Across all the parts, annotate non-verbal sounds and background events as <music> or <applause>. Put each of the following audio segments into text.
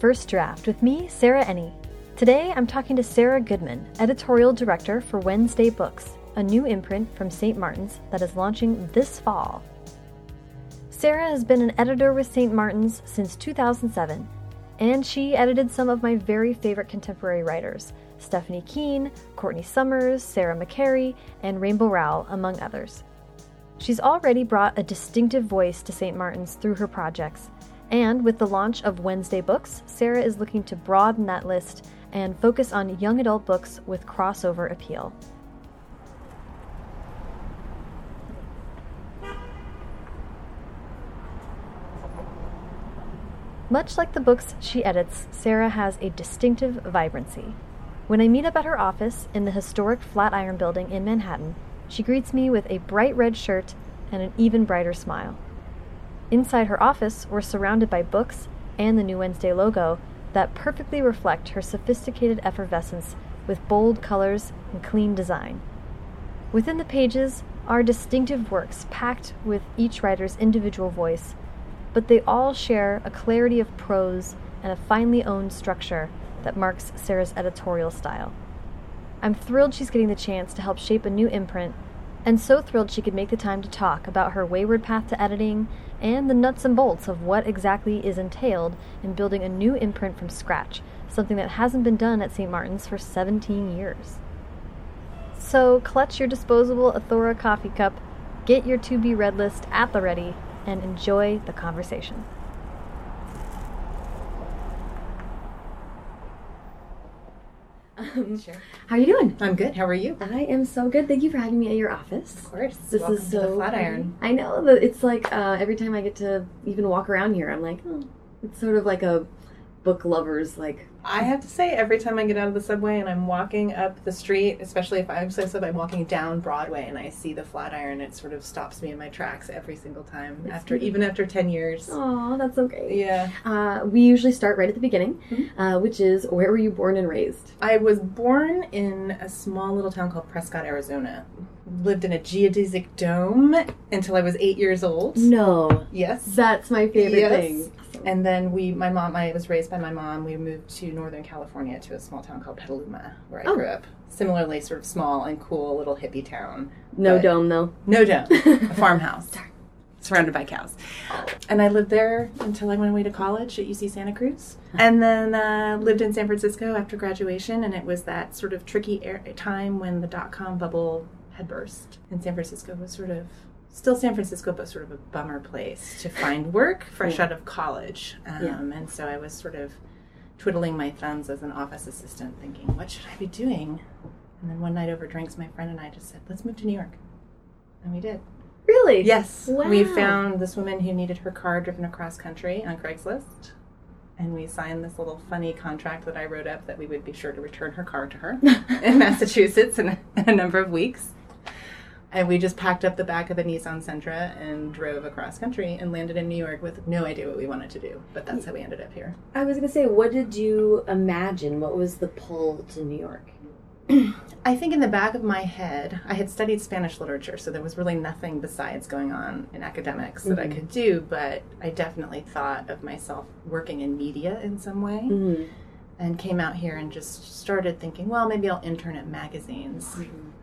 First Draft with me, Sarah Enni. Today I'm talking to Sara Goodman, editorial director for Wednesday Books, a new imprint from St. Martin's that is launching this fall. Sara has been an editor with St. Martin's since 2007, and she edited some of my very favorite contemporary writers Stephanie Kuehn, Courtney Summers, Sarah McCarry, and Rainbow Rowell, among others. She's already brought a distinctive voice to St. Martin's through her projects, and with the launch of Wednesday Books, Sara is looking to broaden that list and focus on young adult books with crossover appeal. Much like the books she edits, Sara has a distinctive vibrancy. When I meet up at her office in the historic Flatiron Building in Manhattan, she greets me with a bright red shirt and an even brighter smile. Inside her office, we're surrounded by books and the New Wednesday logo that perfectly reflect her sophisticated effervescence with bold colors and clean design. Within the pages are distinctive works packed with each writer's individual voice, but they all share a clarity of prose and a finely owned structure that marks Sara's editorial style. I'm thrilled she's getting the chance to help shape a new imprint, and so thrilled she could make the time to talk about her wayward path to editing and the nuts and bolts of what exactly is entailed in building a new imprint from scratch, something that hasn't been done at St. Martin's for 17 years. So, clutch your disposable Anthora coffee cup, get your to be read list at the ready, and enjoy the conversation. Um, Sure. How are you doing? I'm good. How are you? I am so good. Thank you for having me at your office. Of course. This Welcome is so the Flatiron. I know that it's like uh, every time I get to even walk around here, I'm like, oh, it's sort of like a book lover's like. I have to say, every time I get out of the subway and I'm walking up the street, especially if I'm so I'm walking down Broadway and I see the Flatiron, it sort of stops me in my tracks every single time. After even after ten years. Oh, that's so great. Yeah, Uh, we usually start right at the beginning, Mhm. uh, which is where were you born and raised? I was born in a small little town called Prescott, Arizona. Lived in a geodesic dome until I was eight years old. No, Yes. that's my favorite Yes. thing. And then we, my mom, I was raised by my mom. We moved to Northern California to a small town called Petaluma, where I Oh. grew up. Similarly, sort of small and cool little hippie town. No dome though. No dome, <laughs> a farmhouse, surrounded by cows. And I lived there until I went away to college at UC Santa Cruz, and then uh, lived in San Francisco after graduation. And it was that sort of tricky air- time when the dot com bubble had burst, and San Francisco was sort of still San Francisco, but sort of a bummer place to find work fresh Yeah. out of college. Um, Yeah. And so I was sort of twiddling my thumbs as an office assistant, thinking, what should I be doing? And then one night over drinks, my friend and I just said, let's move to New York. And we did. Really? Yes. Wow. We found this woman who needed her car driven across country on Craigslist. And we signed this little funny contract that I wrote up that we would be sure to return her car to her <laughs> in Massachusetts in a, in a number of weeks. And we just packed up the back of a Nissan Sentra and drove across country and landed in New York with no idea what we wanted to do. But that's how we ended up here. I was gonna say, what did you imagine? What was the pull to New York? <clears throat> I think in the back of my head, I had studied Spanish literature, so there was really nothing besides going on in academics that I Mhm. could do, but I definitely thought of myself working in media in some way Mm-hmm. and came out here and just started thinking, well, maybe I'll intern at magazines.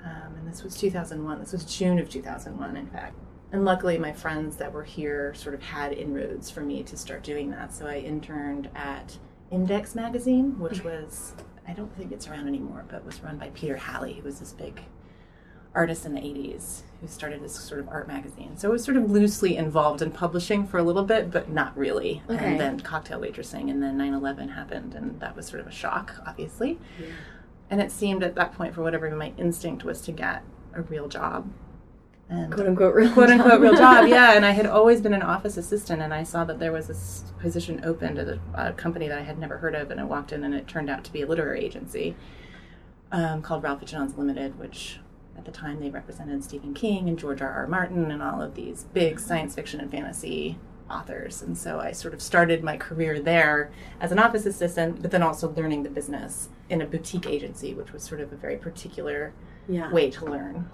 Um, and this was 2001. This was June of 2001, in fact. And luckily, my friends that were here sort of had inroads for me to start doing that. So I interned at Index magazine, which was, I don't think it's around anymore, but was run by Peter Halley, who was this big artist in the 80s who started this sort of art magazine. So I was sort of loosely involved in publishing for a little bit, but not really. Okay. And then cocktail waitressing, and then 9 11 happened, and that was sort of a shock, obviously. And it seemed at that point, for whatever my instinct was to get a real job. And Quote unquote real quote unquote job. real job, yeah. <laughs> And I had always been an office assistant, and I saw that there was this position open at a, a company that I had never heard of, and I walked in, and it turned out to be a literary agency um, called Ralph Johns Limited, which at the time they represented Stephen King and George R. R. Martin and all of these big science fiction and fantasy authors. And so I sort of started my career there as an office assistant, but then also learning the business in a boutique agency, which was sort of a very particular Yeah. way to learn.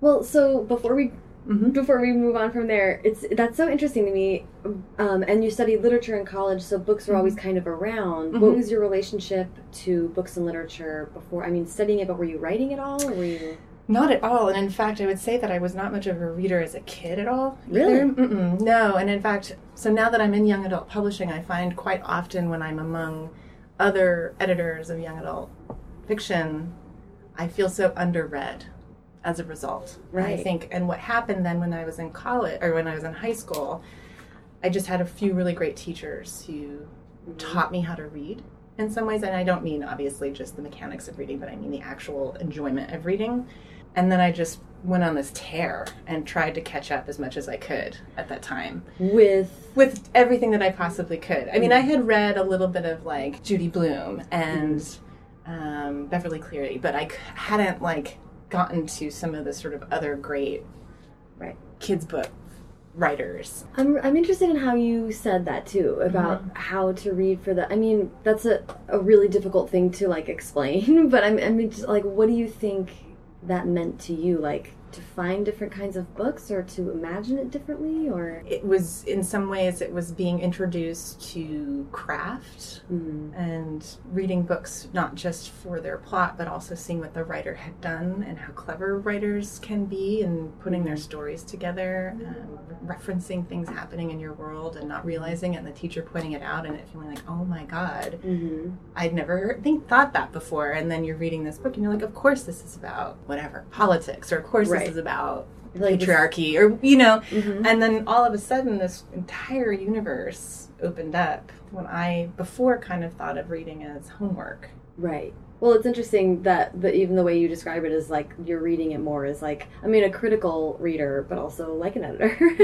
Well, so before we hmm before we move on from there, it's that's so interesting to me. Um, and you studied literature in college, so books were always kind of around. What Mhm. was your relationship to books and literature before? I mean, studying it, but were you writing at all? Or were you? Not at all. And in fact, I would say that I was not much of a reader as a kid at all. Really? No. And in fact, so now that I'm in young adult publishing, I find quite often when I'm among other editors of young adult fiction, I feel so underread as a result. Right. I think, and what happened then when I was in college or when I was in high school, I just had a few really great teachers who mm-hmm. taught me how to read in some ways. And I don't mean obviously just the mechanics of reading, but I mean the actual enjoyment of reading. And then I just went on this tear and tried to catch up as much as I could at that time With with everything that I possibly could. I mean, I had read a little bit of like Judy Blume and um, Beverly Cleary, but I hadn't like gotten to some of the sort of other great Right. kids book writers. I'm I'm interested in how you said that too mm-hmm. about how to read for the. I mean, that's a a really difficult thing to like explain. <laughs> But I'm I mean, just, like, what do you think that meant to you? Like to find different kinds of books, or to imagine it differently, or It was in some ways it was being introduced to craft Mm. and reading books not just for their plot but also seeing what the writer had done and how clever writers can be and putting their stories together um, referencing things happening in your world and not realizing it and the teacher pointing it out and it feeling like oh my god Mm-hmm. i'd never think thought that before and then you're reading this book and you're like of course this is about whatever politics or of course Right. This is about Like patriarchy or you know Mhm. and then all of a sudden, this entire universe opened up when I before kind of thought of reading as homework. Right. Well, it's interesting that the, even the way you describe it is like you're reading it more as like I mean a critical reader, but also like an editor. <laughs>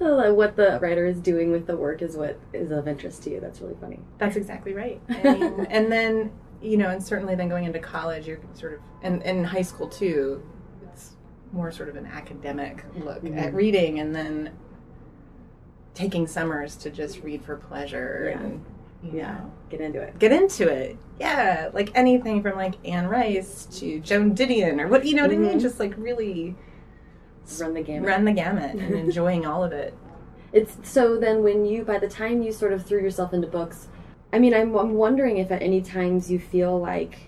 Mhm. What the writer is doing with the work is what is of interest to you. That's really funny. That's exactly right. <laughs> I mean, and then you know, and certainly then going into college, you're sort of, and, in high school too, more sort of an academic look at Mhm. reading, and then taking summers to just read for pleasure Yeah. and you Yeah. know, Get into it. get into it. Yeah, like anything from like Anne Rice to Joan Didion or what you know what I mean. Mhm. Just like really Run the gamut. run the gamut and <laughs> enjoying all of it. It's so then when you by the time you sort of threw yourself into books, I mean I'm I'm wondering if at any times you feel like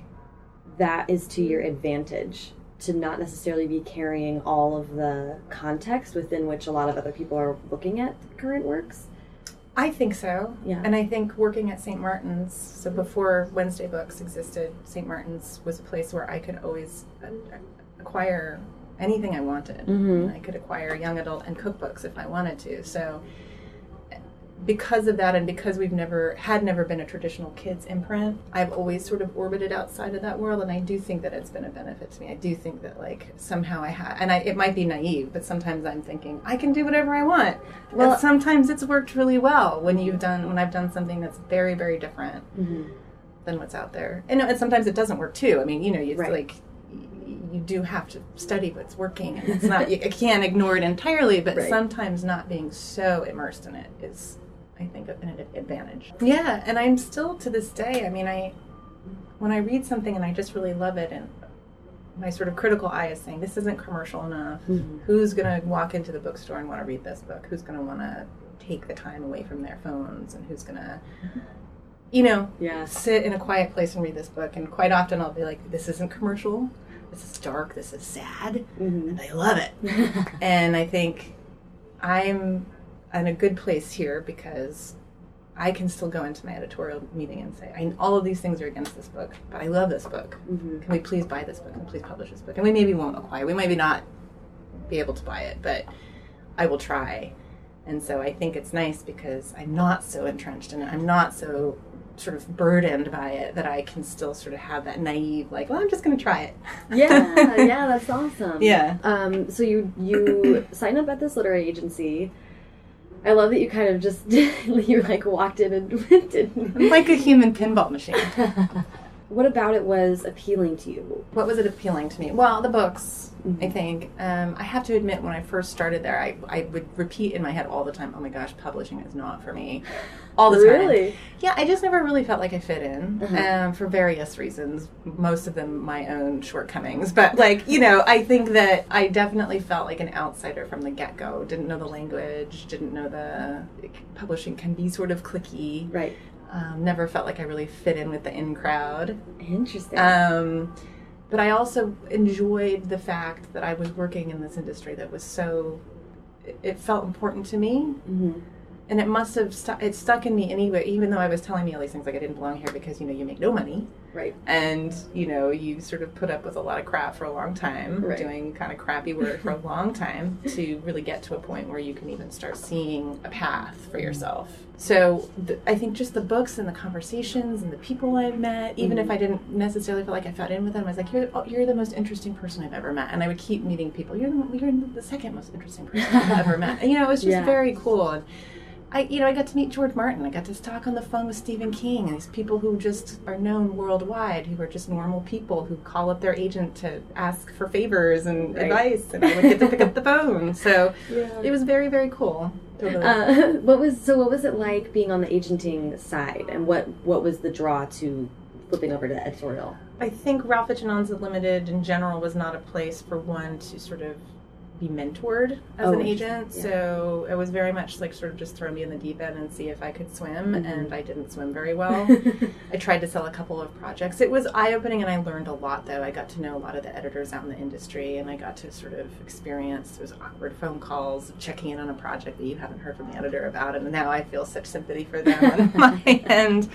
that is to your advantage to not necessarily be carrying all of the context within which a lot of other people are looking at current works. I think so. Yeah. And I think working at St. Martin's, so before Wednesday Books existed, St. Martin's was a place where I could always uh, acquire anything I wanted. Mhm. I could acquire young adult and cookbooks if I wanted to. So because of that and because we've never had never been a traditional kids imprint, I've always sort of orbited outside of that world and I do think that it's been a benefit to me. I do think that like somehow I have and I it might be naive, but sometimes I'm thinking I can do whatever I want. Well- and sometimes it's worked really well when you've done when I've done something that's very very different Mm-hmm. than what's out there. And, and sometimes it doesn't work too. I mean, you know, you Right. like you do have to study what's working and it's not <laughs> you can't ignore it entirely, but Right. sometimes not being so immersed in it is I think an advantage. Yeah, and I'm still to this day, I mean, I when I read something and I just really love it and my sort of critical eye is saying this isn't commercial enough. Mhm. Who's going to walk into the bookstore and want to read this book? Who's going to want to take the time away from their phones and who's going to you know, Yes. sit in a quiet place and read this book. And quite often I'll be like, this isn't commercial. This is dark. This is sad. Mm-hmm. And I love it. <laughs> and I think I'm in a good place here because I can still go into my editorial meeting and say, I, all of these things are against this book, but I love this book. mm-hmm. Can we please buy this book and please publish this book? And we maybe won't acquire, we maybe not be able to buy it, but I will try. And so I think it's nice because I'm not so entrenched in it. I'm not so sort of burdened by it that I can still sort of have that naive, like, well, I'm just going to try it. yeah, <laughs> yeah, that's awesome. Yeah. Um, so you you <clears throat> sign up at this literary agency. I love that you kind of just <laughs> you like walked in and <laughs> did. Like a human pinball machine. <laughs> what about it was appealing to you? What was it appealing to me? Well, the books, Mhm. I think. Um, I have to admit, when I first started there, I, I would repeat in my head all the time, oh my gosh, publishing is not for me. All the time. Really? Yeah, I just never really felt like I fit in Uh-huh. um, for various reasons. Most of them my own shortcomings, but like you know, I think that I definitely felt like an outsider from the get go. Didn't know the language, didn't know the publishing can be sort of clicky. Right. Um, never felt like I really fit in with the in crowd. Interesting. Um, but I also enjoyed the fact that I was working in this industry that was so. it- felt important to me hmm and it must have stuck it stuck in me anyway even though i was telling me all these things like i didn't belong here because you know you make no money. Right. and you know you sort of put up with a lot of crap for a long time Right. doing kind of crappy work for a <laughs> long time to really get to a point where you can even start seeing a path for mm-hmm. yourself. So th- i think just the books and the conversations and the people i've met even if mm-hmm. i didn't necessarily feel like i fit in with them i was like you're, oh, you're the most interesting person i've ever met. And i would keep meeting people you're the, you're the second most interesting person i've ever met. And, <laughs> you know it was just Yeah. very cool. And I, you know, I got to meet George Martin. I got to talk on the phone with Stephen King, and these people who just are known worldwide, who are just normal people who call up their agent to ask for favors and Right. advice, and I would get to pick up the phone. <laughs> So Yeah. it was very, very cool. Totally. Uh, <laughs> what was so? What was it like being on the agenting side, and what what was the draw to flipping over to editorial? I think Ralph Vicinanza Limited in general was not a place for one to sort of be mentored as Oh, an agent. yeah. So it was very much like sort of just throw me in the deep end and see if I could swim, Mhm. and I didn't swim very well. <laughs> I tried to sell a couple of projects. It was eye opening, and I learned a lot. Though I got to know a lot of the editors out in the industry, and I got to sort of experience those awkward phone calls, checking in on a project that you haven't heard from the editor about, and now I feel such sympathy for them on <laughs> my end.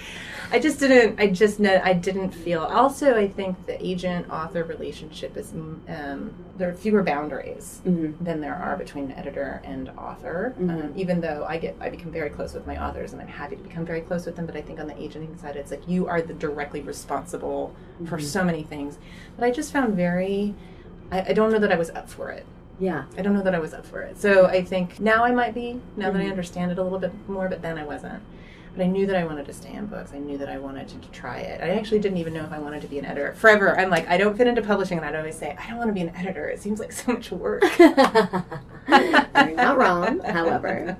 I just didn't. I just know. I didn't feel. Also, I think the agent author relationship is um, there are fewer boundaries hmm than there are between editor and author. Mhm. Um, even though I get, I become very close with my authors, and I'm happy to become very close with them. But I think on the agenting side, it's like you are the directly responsible for Mhm. so many things. But I just found very, I, I don't know that I was up for it. Yeah. I don't know that I was up for it. So I think now I might be. Now that I Mhm. understand it a little bit more, but then I wasn't. But I knew that I wanted to stay in books. I knew that I wanted to, to try it. I actually didn't even know if I wanted to be an editor. Forever, I'm like, I don't fit into publishing, and I'd always say, I don't want to be an editor. It seems like so much work. <laughs> You're not wrong. However,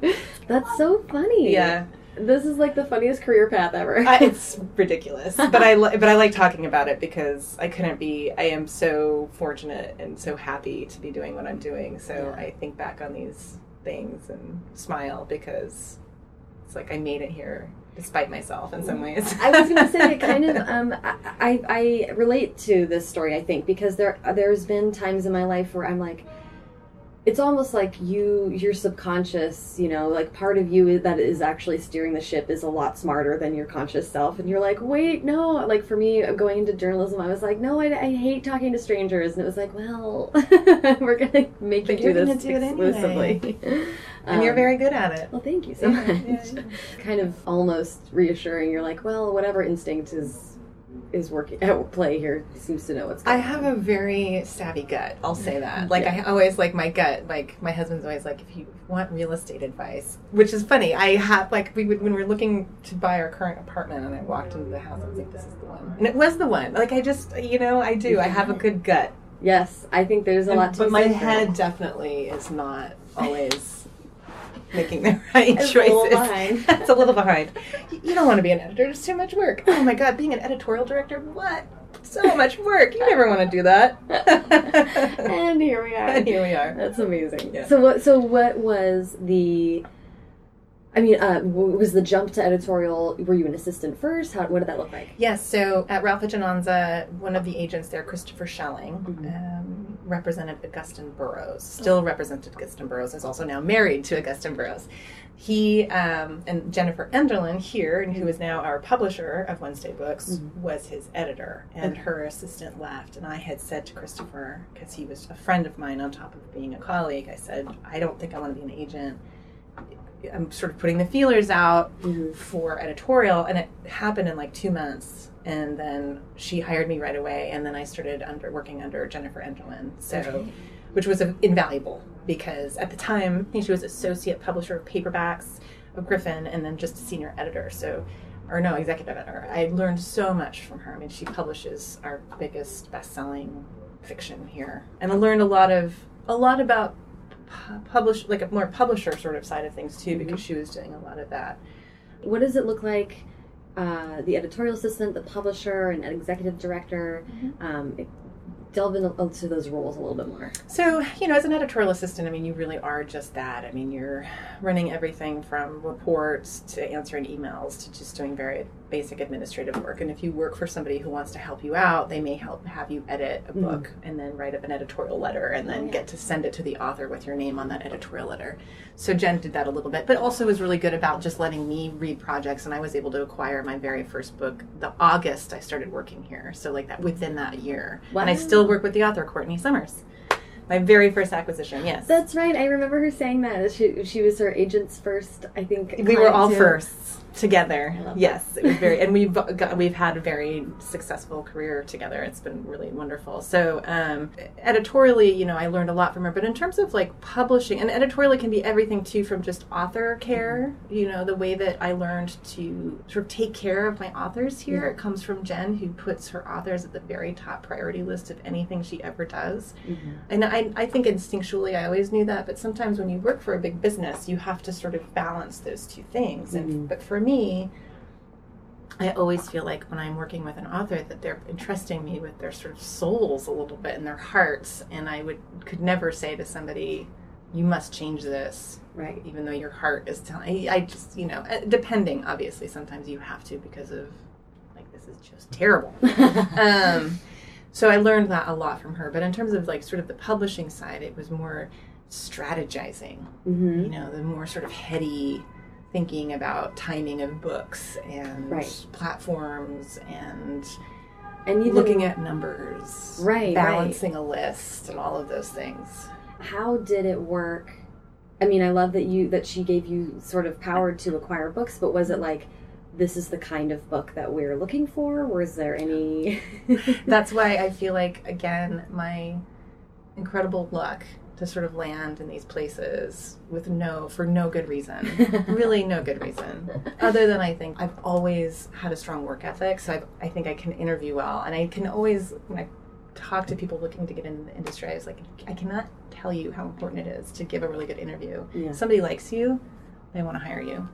that's so funny. yeah, This is like the funniest career path ever. I, it's ridiculous. But I li- but I like talking about it because I couldn't be. I am so fortunate and so happy to be doing what I'm doing. So Yeah. I think back on these things and smile because it's like I made it here despite myself in some ways. I was going to say it kind of. <laughs> Um, I, I I relate to this story. I think because there there's been times in my life where I'm like, it's almost like you your subconscious, you know, like part of you that is actually steering the ship is a lot smarter than your conscious self, and you're like, wait, no. Like for me, going into journalism, I was like, no, I, I hate talking to strangers, and it was like, well, <laughs> we're gonna make But you do this do exclusively. <laughs> and you're Um, very good at it. well, thank you so Yeah, much. yeah, yeah. <laughs> Kind of almost reassuring. You're like, well, whatever instinct is is working at play here seems to know what's going on. I have on. a very savvy gut. I'll say that. Like Yeah. I always like my gut. Like my husband's always like, if you want real estate advice, which is funny. I have like we would when we were looking to buy our current apartment, and I walked into the house. I was like, this is the one, and it was the one. Like I just, you know, I do. I have a good gut. Yes, I think there's a And- lot to but my head definitely is not always making the <laughs> right It's a choices. little behind. <laughs> it's a little behind. You don't want to be an editor. It's too much work. Oh my god, being an editorial director, what? So much work. You never want to do that. <laughs> and here we are. And here we are. That's amazing. Yeah. So what? So what was the? I mean, uh, was the jump to editorial? Were you an assistant first? How? What did that look like? Yes, so at Ralph Vicinanza, one of the agents there, Christopher Schelling, Mhm. um, represented Augusten Burroughs. Still represented Augusten Burroughs. Is also now married to Augusten Burroughs. He um, and Jennifer Enderlin here, and who is now our publisher of Wednesday Books, Mhm. was his editor, and Okay. her assistant left. And I had said to Christopher, because he was a friend of mine on top of being a colleague, I said, I don't think I want to be an agent. I'm sort of putting the feelers out Mhm. for editorial and it happened in like two months and then she hired me right away and then i started under working under jennifer enderlin so Okay. which was uh, invaluable because at the time I think she was associate publisher of paperbacks of griffin and then just a senior editor so or no, executive editor. I learned so much from her. I mean, she publishes our biggest best-selling fiction here, and I learned a lot of a lot about publish like a more publisher sort of side of things too, because she was doing a lot of that. What does it look like? Uh, the editorial assistant, the publisher, and executive director. Um, it- delve into those roles a little bit more. So, you know, as an editorial assistant, I mean, you really are just that. I mean, you're running everything from reports to answering emails to just doing very basic administrative work. And if you work for somebody who wants to help you out, they may help have you edit a mm. book and then write up an editorial letter and then Oh, yeah. get to send it to the author with your name on that editorial letter. So Jen did that a little bit, but also was really good about just letting me read projects. And I was able to acquire my very first book the August I started working here. So like that within that year. And I still work with the author Courtney Summers. My very first acquisition, yes. That's right. I remember her saying that she she was her agent's first. I think we were all too. firsts together. Yes, it was very, and we've got, we've had a very successful career together. It's been really wonderful. So um, editorially, you know, I learned a lot from her. But in terms of like publishing, and editorially can be everything too, from just author care. You know, the way that I learned to sort of take care of my authors here Yeah. it comes from Jen, who puts her authors at the very top priority list of anything she ever does. And I, I think instinctually I always knew that, but sometimes when you work for a big business, you have to sort of balance those two things. And but for me, I always feel like when I'm working with an author that they're entrusting me with their sort of souls a little bit and their hearts, and I would could never say to somebody, "You must change this," Right. even though your heart is telling. I just you know, uh, depending obviously, sometimes you have to because of like this is just terrible <laughs> um, so I learned that a lot from her. But in terms of like sort of the publishing side, it was more strategizing. hmm You know, the more sort of heady thinking about timing of books and Right. platforms and And even looking at numbers, Right, balancing a list, and all of those things. how did it work? I mean, I love that you that she gave you sort of power to acquire books, but was it like this is the kind of book that we're looking for? Was there any? <laughs> That's why I feel like again my incredible luck to sort of land in these places with no for no good reason. <laughs> really no good reason other than I think I've always had a strong work ethic so I've, I think I can interview well and I can always when I talk to people looking to get into the industry I was like I cannot tell you how important it is to give a really good interview Yeah. somebody likes you they want to hire you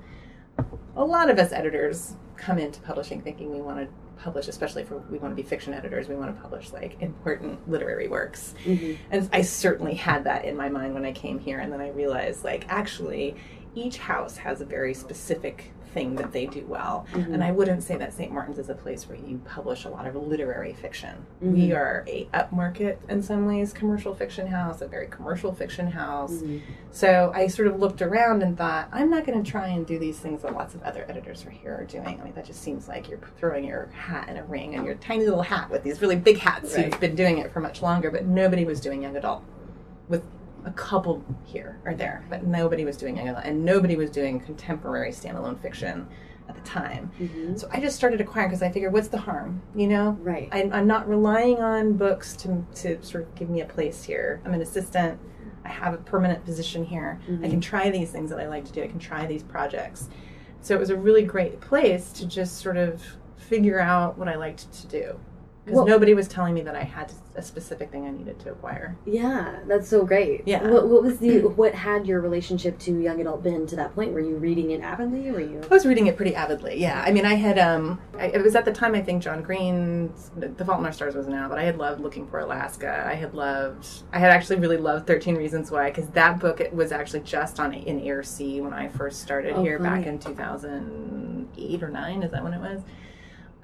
a lot of us editors come into publishing thinking we want to publish especially for we want to be fiction editors we want to publish like important literary works Mhm. and I certainly had that in my mind when I came here. And then I realized, like, actually, each house has a very specific thing that they do well. Mhm. And I wouldn't say that St. Martin's is a place where you publish a lot of literary fiction. Mhm. We are a upmarket, in some ways, commercial fiction house, a very commercial fiction house. Mhm. So I sort of looked around and thought, I'm not going to try and do these things that lots of other editors are here are doing. I mean, that just seems like you're throwing your hat in a ring and your tiny little hat with these really big hats Right. who've been doing it for much longer, but nobody was doing young adult. With a couple here or there, but nobody was doing young and nobody was doing contemporary standalone fiction at the time. Mhm. So I just started acquiring because I figured, what's the harm? You know, Right. I'm, I'm not relying on books to, to sort of give me a place here. I'm an assistant. I have a permanent position here. I can try these things that I like to do. I can try these projects. So it was a really great place to just sort of figure out what I liked to do. Because Well- nobody was telling me that I had a specific thing I needed to acquire. Yeah, that's so great. Yeah. What, what was the what had your relationship to young adult been to that point? Were you reading it avidly? Were you? I was reading it pretty avidly. Yeah, I mean, I had um, I, it was at the time I think John Green's The Fault in Our Stars wasn't out, but I had loved Looking for Alaska. I had loved, I had actually really loved Thirteen Reasons Why because that book it was actually just on in Air C when I first started Oh, here back in two thousand eight or nine. Is that when it was?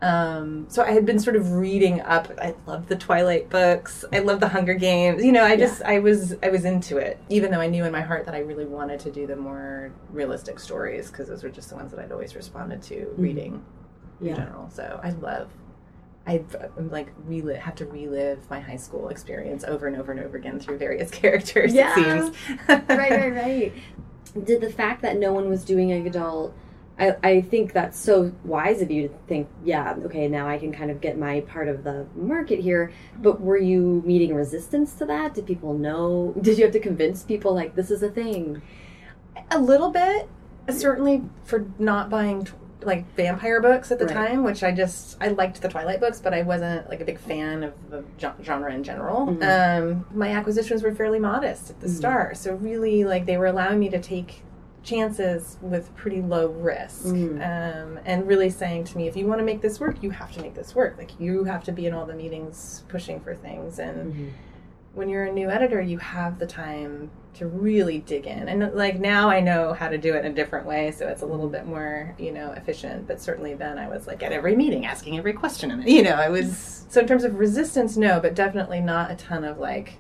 Um, so I had been sort of reading up. I love the Twilight books. I love the Hunger Games. You know, I just I was I was into it, even though I knew in my heart that I really wanted to do the more realistic stories because those were just the ones that I'd always responded to reading in general. So I love. I I'm like relive have to relive my high school experience over and over and over again through various <laughs> characters. Yeah. It seems. right, right, right. Did the fact that no one was doing young adult, I, I think that's so wise of you to think, yeah, okay, now I can kind of get my part of the market here. But were you meeting resistance to that? Did people know? <laughs> Did you have to convince people like this is a thing? A little bit, certainly for not buying t- like vampire books at the Right. time, which I just I liked the Twilight books, but I wasn't like a big fan of the genre in general. Mhm. Um, my acquisitions were fairly modest at the Mhm. start, so really like they were allowing me to take chances with pretty low risk Mhm. um, and really saying to me if you want to make this work you have to make this work like you have to be in all the meetings pushing for things and Mhm. when you're a new editor, you have the time to really dig in. And like now I know how to do it in a different way, so it's a little bit more, you know, efficient. But certainly then I was like at every meeting asking every question in it. You know, I was so in terms of resistance, no, but definitely not a ton of like,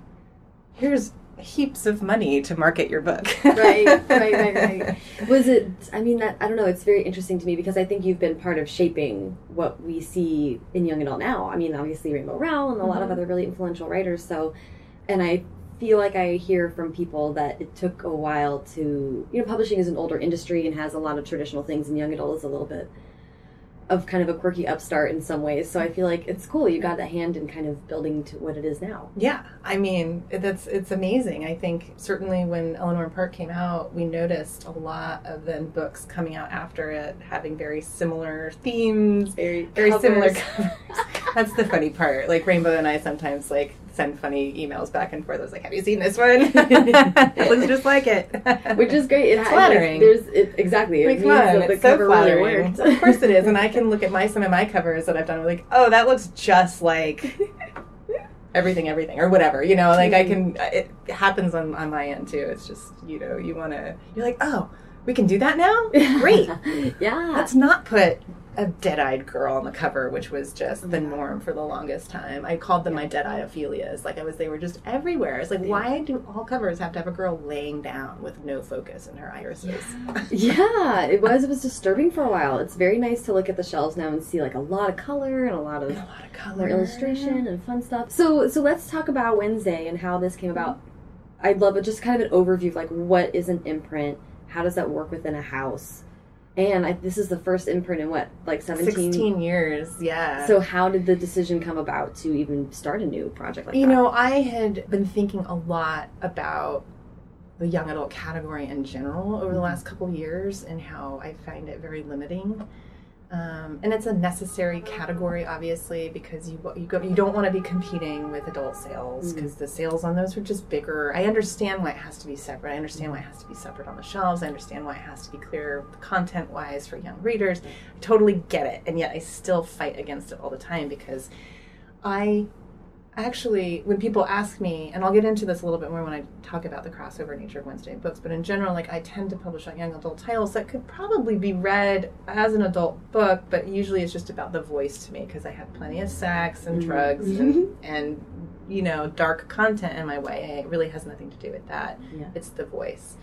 here's heaps of money to market your book. <laughs> right, right, right, right. <laughs> Was it? I mean, that I don't know. It's very interesting to me because I think you've been part of shaping what we see in young adult now. I mean, obviously Rainbow Rowell and a lot of Mhm. other really influential writers. So, and I feel like I hear from people that it took a while to, you know, publishing is an older industry and has a lot of traditional things, and young adult is a little bit of kind of a quirky upstart in some ways. So I feel like it's cool. You got a hand in kind of building to what it is now. Yeah, I mean that's it's amazing. I think certainly when Eleanor Park came out, we noticed a lot of then books coming out after it having very similar themes, Very, very similar covers. <laughs> covers. That's the funny part. Like Rainbow and I sometimes like send funny emails back and forth. I was like, "Have you seen this one? <laughs> it looks just like it." which is great. It's flattering. Like, there's it, exactly. It Like, means come on, that the it's so cover really flattering. of course it is, and I can look at my some of my covers that I've done. I'm Like, oh, that looks just like everything, everything, or whatever. You know, like I can. Uh, it happens on on my end too. It's just you know, you want to. You're like, oh, we can do that now. <laughs> Great. yeah. Let's not put a dead-eyed girl on the cover, which was just the norm for the longest time. I called them my dead-eye Ophelias. Like I was, they were just everywhere. It's like, why do all covers have to have a girl laying down with no focus in her irises? yeah, it was. It was disturbing for a while. It's very nice to look at the shelves now and see like a lot of color and a lot of a lot of color, illustration and fun stuff. So, so let's talk about Wednesday and how this came about. Mm-hmm. I'd love a, just kind of an overview of like what is an imprint, how does that work within a house, and I, this is the first imprint in what like 17? 16 years, yeah. So, how did the decision come about to even start a new project like you that? know, I had been thinking a lot about the young adult category in general over the mm-hmm. last couple years and how I find it very limiting. Um, and it's a necessary category, obviously, because you you go you don't want to be competing with adult sales because the sales on those are just bigger. I understand why it has to be separate. I understand why it has to be separate on the shelves. I understand why it has to be clear content wise for young readers. I totally get it, and yet I still fight against it all the time because I actually when people ask me and i'll get into this a little bit more when i talk about the crossover nature of wednesday books but in general like i tend to publish on young adult titles that could probably be read as an adult book but usually it's just about the voice to me because i have plenty of sex and drugs and, and you know dark content in my way it really has nothing to do with that Yeah. it's the voice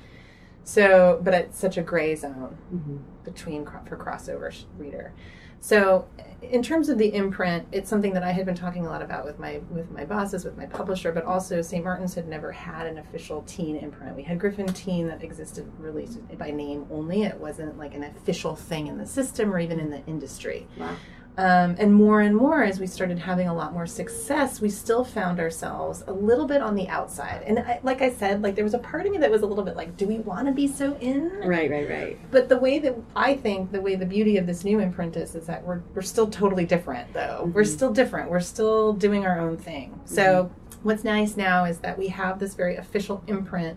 so but it's such a gray zone Mhm. between for crossover reader. So, in terms of the imprint, it's something that I had been talking a lot about with my with my bosses, with my publisher, but also St. Martin's had never had an official teen imprint. We had Griffin Teen that existed released by name only. It wasn't like an official thing in the system or even in the industry. Wow. Um, and more and more, as we started having a lot more success, we still found ourselves a little bit on the outside. And I, like I said, like there was a part of me that was a little bit like, do we want to be so in? Right, right, right. But the way that I think the way the beauty of this new imprint is is that we're we're still totally different though. We're Mhm. still different. We're still doing our own thing. So what's nice now is that we have this very official imprint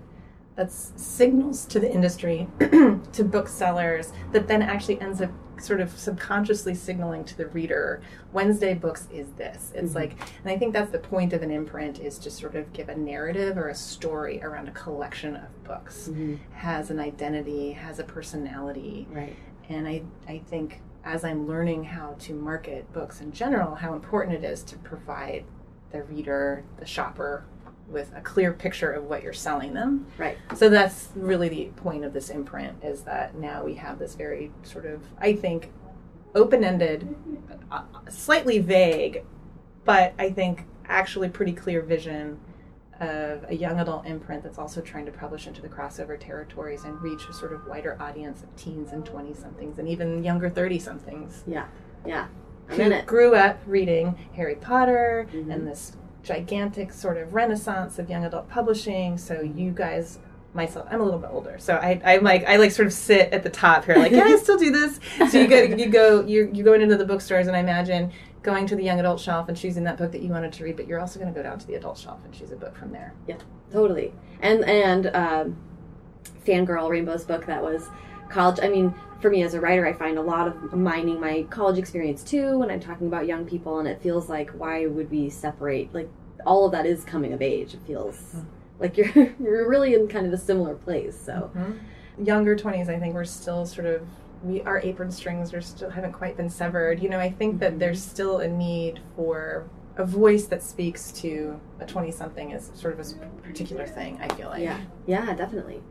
that signals to the industry, <clears throat> to booksellers, that then actually ends up sort of subconsciously signaling to the reader wednesday books is this it's Mhm. like and i think that's the point of an imprint is to sort of give a narrative or a story around a collection of books Mhm. has an identity, has a personality. Right. And I, I think as I'm learning how to market books in general, how important it is to provide the reader, the shopper, with a clear picture of what you're selling them. Right. So that's really the point of this imprint is that now we have this very sort of, I think, open ended, uh, slightly vague, but I think actually pretty clear vision of a young adult imprint that's also trying to publish into the crossover territories and reach a sort of wider audience of teens and 20 somethings and even younger 30 somethings Yeah. Yeah. Who grew up reading Harry Potter Mhm. and this gigantic sort of renaissance of young adult publishing. So you guys myself. I'm a little bit older, so I, I'm like I like sort of sit at the top here, like yeah, I still do this. So you go, you go, you're, you're going into the bookstores, and I imagine going to the young adult shelf and choosing that book that you wanted to read, but you're also going to go down to the adult shelf and choose a book from there. Yeah, totally. And and um, fangirl Rainbow's book that was college. I mean, for me as a writer, I find a lot of mining my college experience too when I'm talking about young people, and it feels like why would we separate? Like all of that is coming of age. It feels mm-hmm. like you're <laughs> you're really in kind of a similar place. So. Mm-hmm. Younger twenties, I think we're still sort of we our apron strings are still haven't quite been severed. You know, I think that there's still a need for a voice that speaks to a 20 something is sort of a particular thing i feel like yeah yeah definitely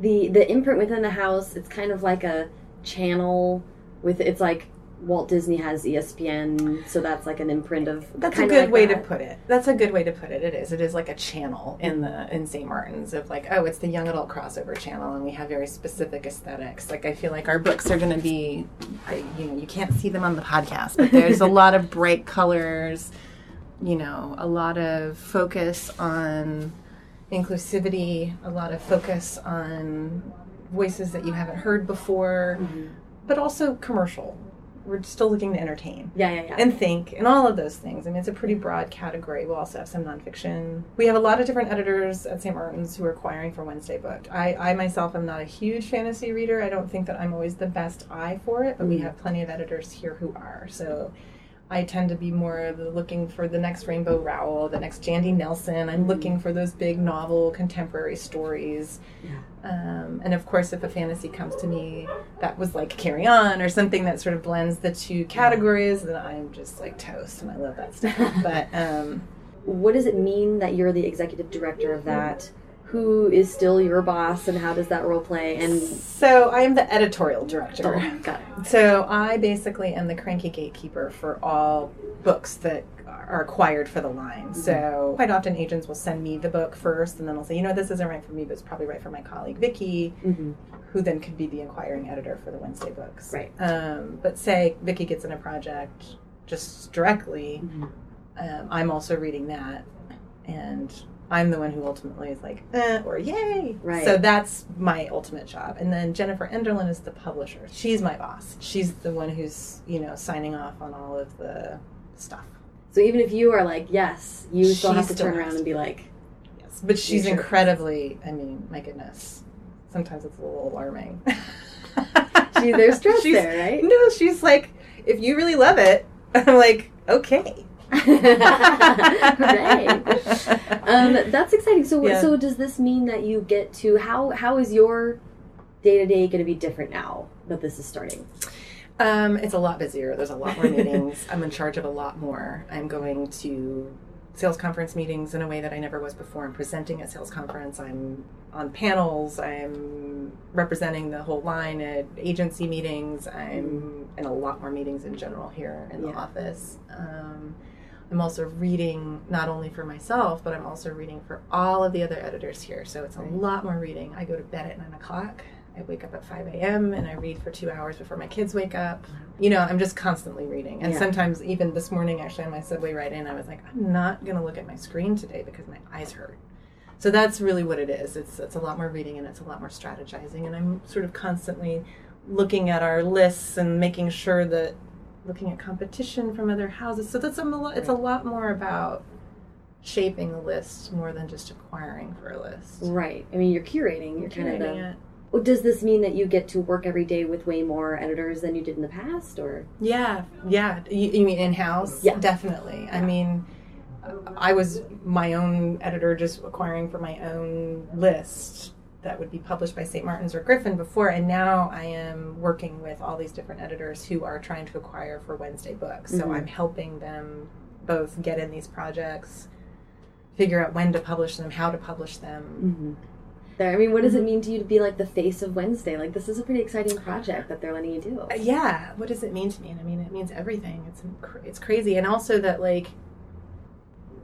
the the imprint within the house it's kind of like a channel with it's like Walt Disney has ESPN, so that's like an imprint of. That's a good like way that. to put it. That's a good way to put it. It is. It is like a channel in the in St. Martin's of like, oh, it's the young adult crossover channel, and we have very specific aesthetics. Like I feel like our books are going to be, you know, you can't see them on the podcast, but there's a <laughs> lot of bright colors. You know, a lot of focus on inclusivity, a lot of focus on voices that you haven't heard before, mm-hmm. but also commercial we're still looking to entertain. Yeah, yeah, yeah. And think and all of those things. I mean, it's a pretty broad category. We'll also have some nonfiction. We have a lot of different editors at St. Martin's who are acquiring for Wednesday Booked. I, I myself am not a huge fantasy reader. I don't think that I'm always the best eye for it, but mm-hmm. we have plenty of editors here who are. So I tend to be more looking for the next Rainbow Rowell, the next Jandy Nelson. I'm mm-hmm. looking for those big novel contemporary stories. Yeah. Um, and of course, if a fantasy comes to me that was like Carry On or something that sort of blends the two categories, then I'm just like toast and I love that stuff. <laughs> but um, what does it mean that you're the executive director of that? Who is still your boss and how does that role play and so i am the editorial director oh, got it. so i basically am the cranky gatekeeper for all books that are acquired for the line mm-hmm. so quite often agents will send me the book first and then i'll say you know this isn't right for me but it's probably right for my colleague vicki mm-hmm. who then could be the inquiring editor for the wednesday books right um, but say vicki gets in a project just directly mm-hmm. um, i'm also reading that and I'm the one who ultimately is like, eh, or yay. Right. So that's my ultimate job. And then Jennifer Enderlin is the publisher. She's my boss. She's the one who's, you know, signing off on all of the stuff. So even if you are like, yes, you still have to turn around and be like, yes. But she's sure? incredibly, I mean, my goodness. Sometimes it's a little alarming. she, there's stress <laughs> she's, there, right? No, she's like, if you really love it, <laughs> I'm like, okay right. Um, that's exciting. So, yeah. so does this mean that you get to how how is your day to day going to be different now that this is starting? Um, it's a lot busier. There's a lot more <laughs> meetings. I'm in charge of a lot more. I'm going to sales conference meetings in a way that I never was before. I'm presenting at sales conference. I'm on panels. I'm representing the whole line at agency meetings. I'm in a lot more meetings in general here in the yeah. office. Um, I'm also reading not only for myself, but I'm also reading for all of the other editors here. So it's a lot more reading. I go to bed at nine o'clock. I wake up at 5 a.m. and I read for two hours before my kids wake up. You know, I'm just constantly reading. And yeah. sometimes, even this morning, actually, on my subway ride in, I was like, I'm not going to look at my screen today because my eyes hurt. So that's really what it is. It's, it's a lot more reading and it's a lot more strategizing. And I'm sort of constantly looking at our lists and making sure that looking at competition from other houses. So that's a it's a lot more about shaping a list more than just acquiring for a list. Right. I mean, you're curating. You're kind of the. Well, does this mean that you get to work every day with way more editors than you did in the past, or? Yeah, yeah. You, you mean in house? Yeah, definitely. Yeah. I mean, I was my own editor, just acquiring for my own list that would be published by St. Martin's or Griffin before, and now I am working with all these different editors who are trying to acquire for Wednesday books. So mm-hmm. I'm helping them both get in these projects, figure out when to publish them, how to publish them. Mm-hmm. There, I mean, what does it mm-hmm. mean to you to be like the face of Wednesday? Like, this is a pretty exciting project that they're letting you do. Uh, yeah, what does it mean to me? I mean, it means everything. It's it's crazy, and also that like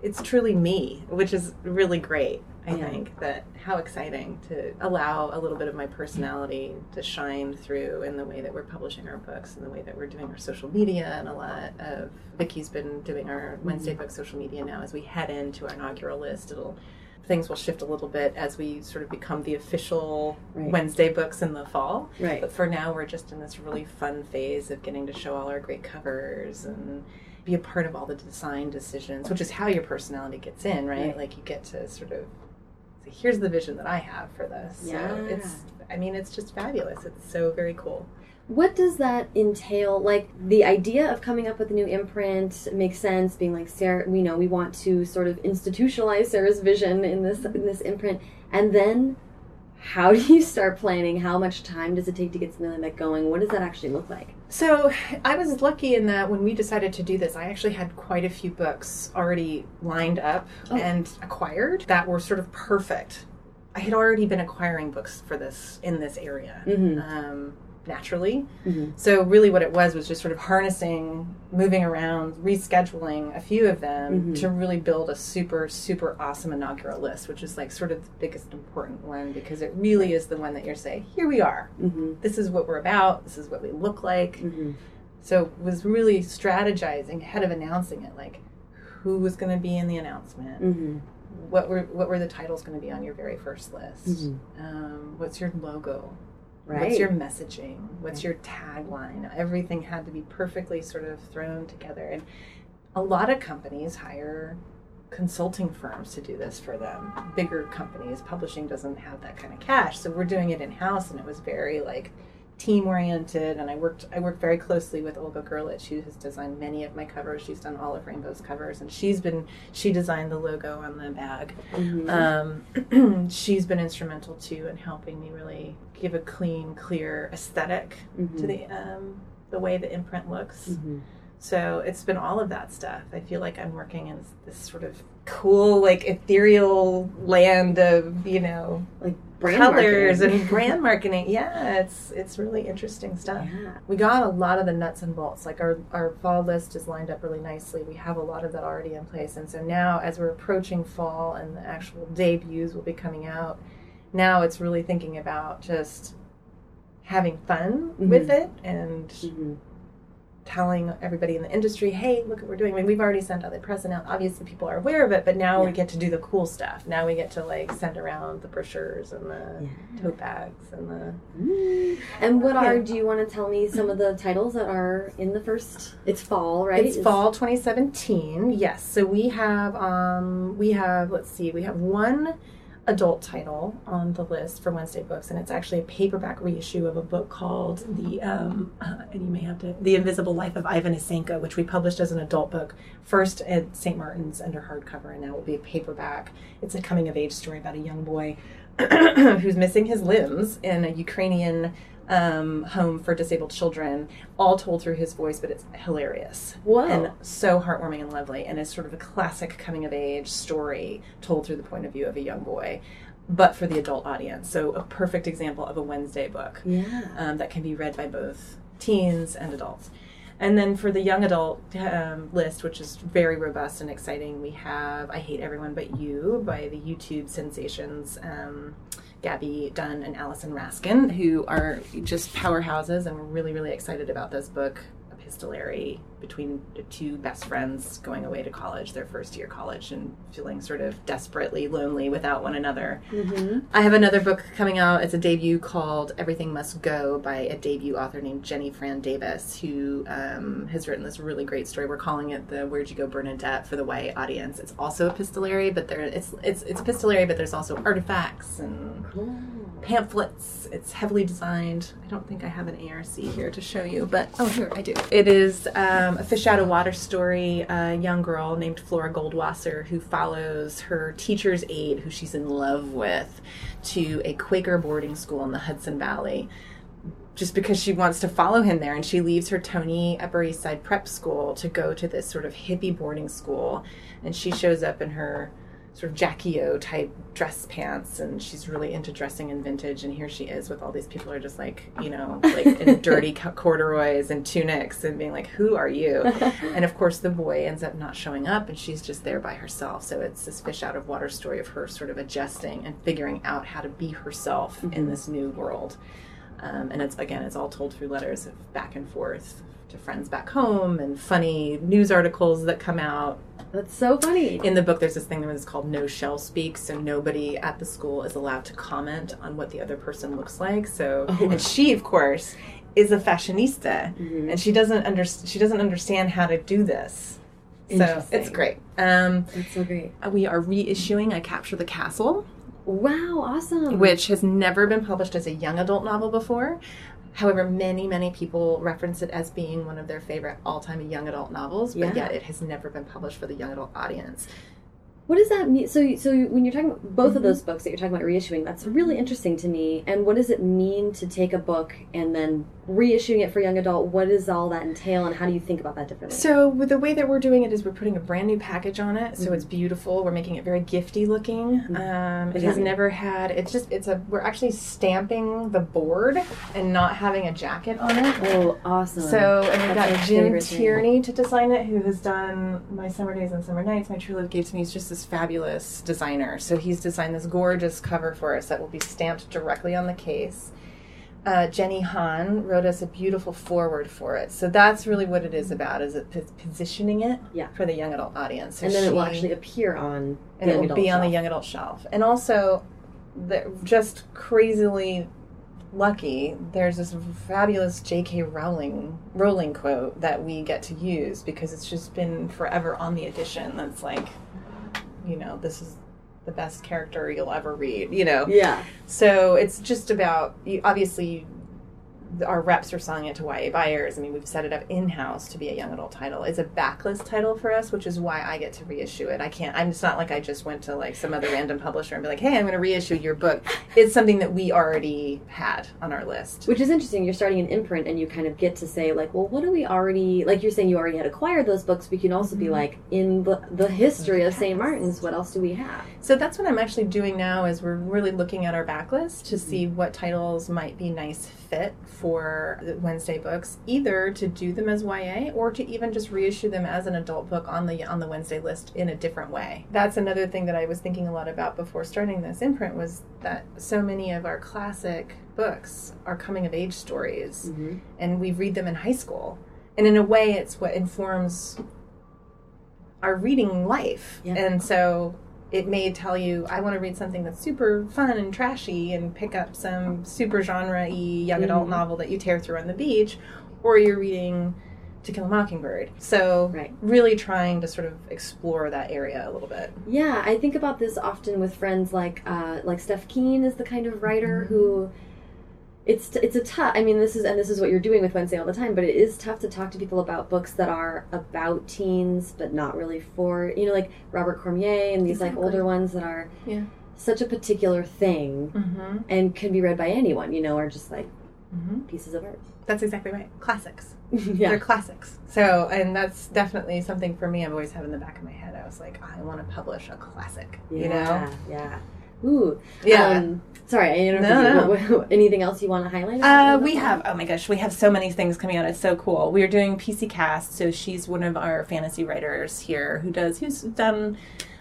it's truly me, which is really great. I yeah. think that how exciting to allow a little bit of my personality to shine through in the way that we're publishing our books and the way that we're doing our social media and a lot of Vicki's been doing our mm-hmm. Wednesday book social media now as we head into our inaugural list it'll things will shift a little bit as we sort of become the official Right. Wednesday books in the fall. Right. But for now, we're just in this really fun phase of getting to show all our great covers and be a part of all the design decisions, which is how your personality gets in, right? Right. Like you get to sort of here's the vision that I have for this. Yeah. So it's, I mean, it's just fabulous. It's so very cool. What does that entail? Like the idea of coming up with a new imprint makes sense. Being like Sara, we know we want to sort of institutionalize Sara's vision in this in this imprint, and then how do you start planning? How much time does it take to get something like that going? What does that actually look like? So I was lucky in that when we decided to do this, I actually had quite a few books already lined up Oh. and acquired that were sort of perfect. I had already been acquiring books for this in this area Mhm. um, naturally. Mhm. So really, what it was was just sort of harnessing, moving around, rescheduling a few of them Mhm. to really build a super super awesome inaugural list, which is like sort of the biggest important one because it really is the one that you're saying, here we are. Mm-hmm. This is what we're about. This is what we look like. Mm-hmm. So was really strategizing ahead of announcing it, like who was going to be in the announcement, Mm-hmm. what were what were the titles going to be on your very first list, Mhm. um, what's your logo, Right. what's your messaging, what's your tagline. Everything had to be perfectly sort of thrown together, and a lot of companies hire consulting firms to do this for them. Bigger companies, publishing doesn't have that kind of cash, so we're doing it in house, and it was very like team oriented and I worked I worked very closely with Olga Grlic who has designed many of my covers. She's done all of Rainbow's covers and she's been she designed the logo on the bag. Mhm. Um, <clears throat> she's been instrumental too in helping me really give a clean, clear aesthetic Mhm. to the um, the way the imprint looks. Mhm. So it's been all of that stuff. I feel like I'm working in this sort of cool, like ethereal land of you know like brand colors marketing. and brand marketing. Yeah, it's it's really interesting stuff. yeah. We got a lot of the nuts and bolts. Like our our fall list is lined up really nicely. We have a lot of that already in place, and so now as we're approaching fall and the actual debuts will be coming out, now it's really thinking about just having fun with it and Mhm. Telling everybody in the industry, hey, look what we're doing. I mean, we've already sent out the present out. Obviously, people are aware of it, but now we get to do the cool stuff. Now we get to like send around the brochures and the Yeah. tote bags and the. Mm. And what are? Do you want to tell me some of the titles that are in the first? It's fall, right? It's fall 2017. Yes. So we have um we have let's see we have one adult title on the list for Wednesday books, and it's actually a paperback reissue of a book called the um uh, and you may have to the Invisible Life of Ivan Isaenko, which we published as an adult book first at St. Martin's under hardcover, and now will be a paperback. It's a coming of age story about a young boy <clears throat> who's missing his limbs in a Ukrainian um, home for disabled children, all told through his voice, but it's hilarious Whoa. and so heartwarming and lovely, and it's sort of a classic coming of age story told through the point of view of a young boy, but for the adult audience. So a perfect example of a Wednesday book yeah. um, that can be read by both teens and adults. And then for the young adult um, list, which is very robust and exciting, we have I Hate Everyone But You by the YouTube sensations um, Gabby Dunn and Allison Raskin, who are just powerhouses, and we're really, really excited about this book, epistolary between two best friends going away to college, their first year college, and feeling sort of desperately lonely without one another. Mm-hmm. I have another book coming out. It's a debut called Everything Must Go by a debut author named Jenny Fran Davis, who um, has written this really great story. We're calling it the Where'd You Go Bernadette for the YA audience. It's also epistolary, but there it's it's it's epistolary, but there's also artifacts and Cool. pamphlets. It's heavily designed. I don't think I have an ARC here to show you, but oh, here I do. It is um, Um, a fish out of water story. A young girl named Flora Goldwasser who follows her teacher's aide, who she's in love with, to a Quaker boarding school in the Hudson Valley. Just because she wants to follow him there, and she leaves her Tony Upper East Side prep school to go to this sort of hippie boarding school, and she shows up in her sort of Jackie O type dress pants, and she's really into dressing in vintage. And here she is with all these people who are just like, you know, like in <laughs> dirty corduroys and tunics, and being like, "Who are you?" <laughs> and of course, the boy ends up not showing up, and she's just there by herself. So it's this fish out of water story of her sort of adjusting and figuring out how to be herself in this new world. Um, and it's again, it's all told through letters of back and forth to friends back home and funny news articles that come out That's so funny. In the book, there's this thing that is called no shell speak, so nobody at the school is allowed to comment on what the other person looks like. So, Oh. and she, of course, is a fashionista, Mhm. and she doesn't under she doesn't understand how to do this. So it's great. Um, That's so great. we are reissuing "I Capture the Castle," Wow, awesome. which has never been published as a young adult novel before. However, many, many people reference it as being one of their favorite all time young adult novels, but Yeah. yet it has never been published for the young adult audience. What does that mean? So, so when you're talking about both of Mhm. those books that you're talking about reissuing, that's really interesting to me. And what does it mean to take a book and then reissuing it for young adult? What does all that entail, and how do you think about that differently? So, with the way that we're doing it is we're putting a brand new package on it, so Mhm. it's beautiful. We're making it very gifty looking. Mhm. Um, it has never had. It's just it's a. We're actually stamping the board and not having a jacket on it. oh, awesome! So, and we've That's got Jim favorite thing. Tierney to design it, who has done My Summer Days and Summer Nights, My True Love Gave to Me. He's just this fabulous designer. So, he's designed this gorgeous cover for us that will be stamped directly on the case. Uh, Jenny Han wrote us a beautiful foreword for it. So, that's really what it is about, is it p- positioning it Yeah. for the young adult audience. So and then it will actually appear on and the it will be on the young adult shelf. And also, the, just crazily lucky, there's this fabulous J.K. Rowling Rowling quote that we get to use because it's just been forever on the edition. That's like, you know, this is the best character you'll ever read. You know, Yeah, so it's just about you, obviously our reps are selling it to YA buyers. I mean, we've set it up in house to be a young adult title. It's a backlist title for us, which is why I get to reissue it. I can't. I'm. It's not like I just went to like some other random publisher and be like, "Hey, I'm going to reissue your book." It's something that we already had on our list. which is interesting. You're starting an imprint, and you kind of get to say like, well, what do we already like? You're saying you already had acquired those books, but you can also be Mhm. like, in the the history of St. Martin's, what else do we have? So that's what I'm actually doing now. Is we're really looking at our backlist to see what titles might be nice fit for the Wednesday books, either to do them as YA or to even just reissue them as an adult book on the on the Wednesday list in a different way. That's another thing that I was thinking a lot about before starting this imprint was that so many of our classic books are coming of age stories Mm-hmm. and we read them in high school. And in a way, it's what informs our reading life. Yeah. And so it may tell you, I want to read something that's super fun and trashy and pick up some super genre y young adult Mhm. novel that you tear through on the beach, or you're reading To Kill a Mockingbird. So, Right. really trying to sort of explore that area a little bit. Yeah, I think about this often with friends like uh, like Steph Kuehn is the kind of writer Mm-hmm. who it's it's a tough. I mean, this is and this is what you're doing with Wednesday all the time, but it is tough to talk to people about books that are about teens but not really for you know like Robert Cormier and these like older ones that are Yeah. such a particular thing Mm-hmm. and can be read by anyone. You know, are just like Mm-hmm. pieces of art. That's exactly right. Classics. <laughs> yeah, They're classics. So, and that's definitely something for me. I've always had in the back of my head. I was like, I want to publish a classic. You know? yeah, yeah. Ooh, Yeah. Um, sorry, I No, you. no. What- Anything else you want to highlight? Uh, we have, oh my gosh, we have so many things coming out. It's so cool. We are doing P.C. Cast. So she's one of our fantasy writers here who does, who's done,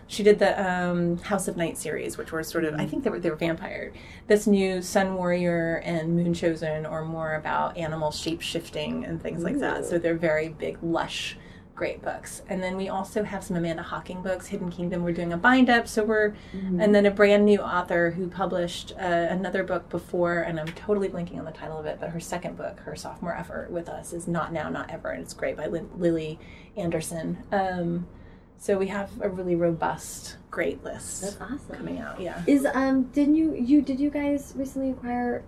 she did the um, House of Night series, which were sort of, I think they were, they were vampire. This new Sun Warrior and Moon Chosen are more about animal shape shifting and things like that. So they're very big, lush, great books. And then we also have some Amanda Hocking books, Hidden Kingdom. We're doing a bind up. So we're, Mhm. and then a brand new author who published uh, another book before, and I'm totally blanking on the title of it, but her second book, her sophomore effort with us, is Not Now, Not Ever, and it's great by Lin- Lily Anderson. Um, so we have a really robust, great list That's awesome. coming out. Yeah. Is um didn't you you did you guys recently acquire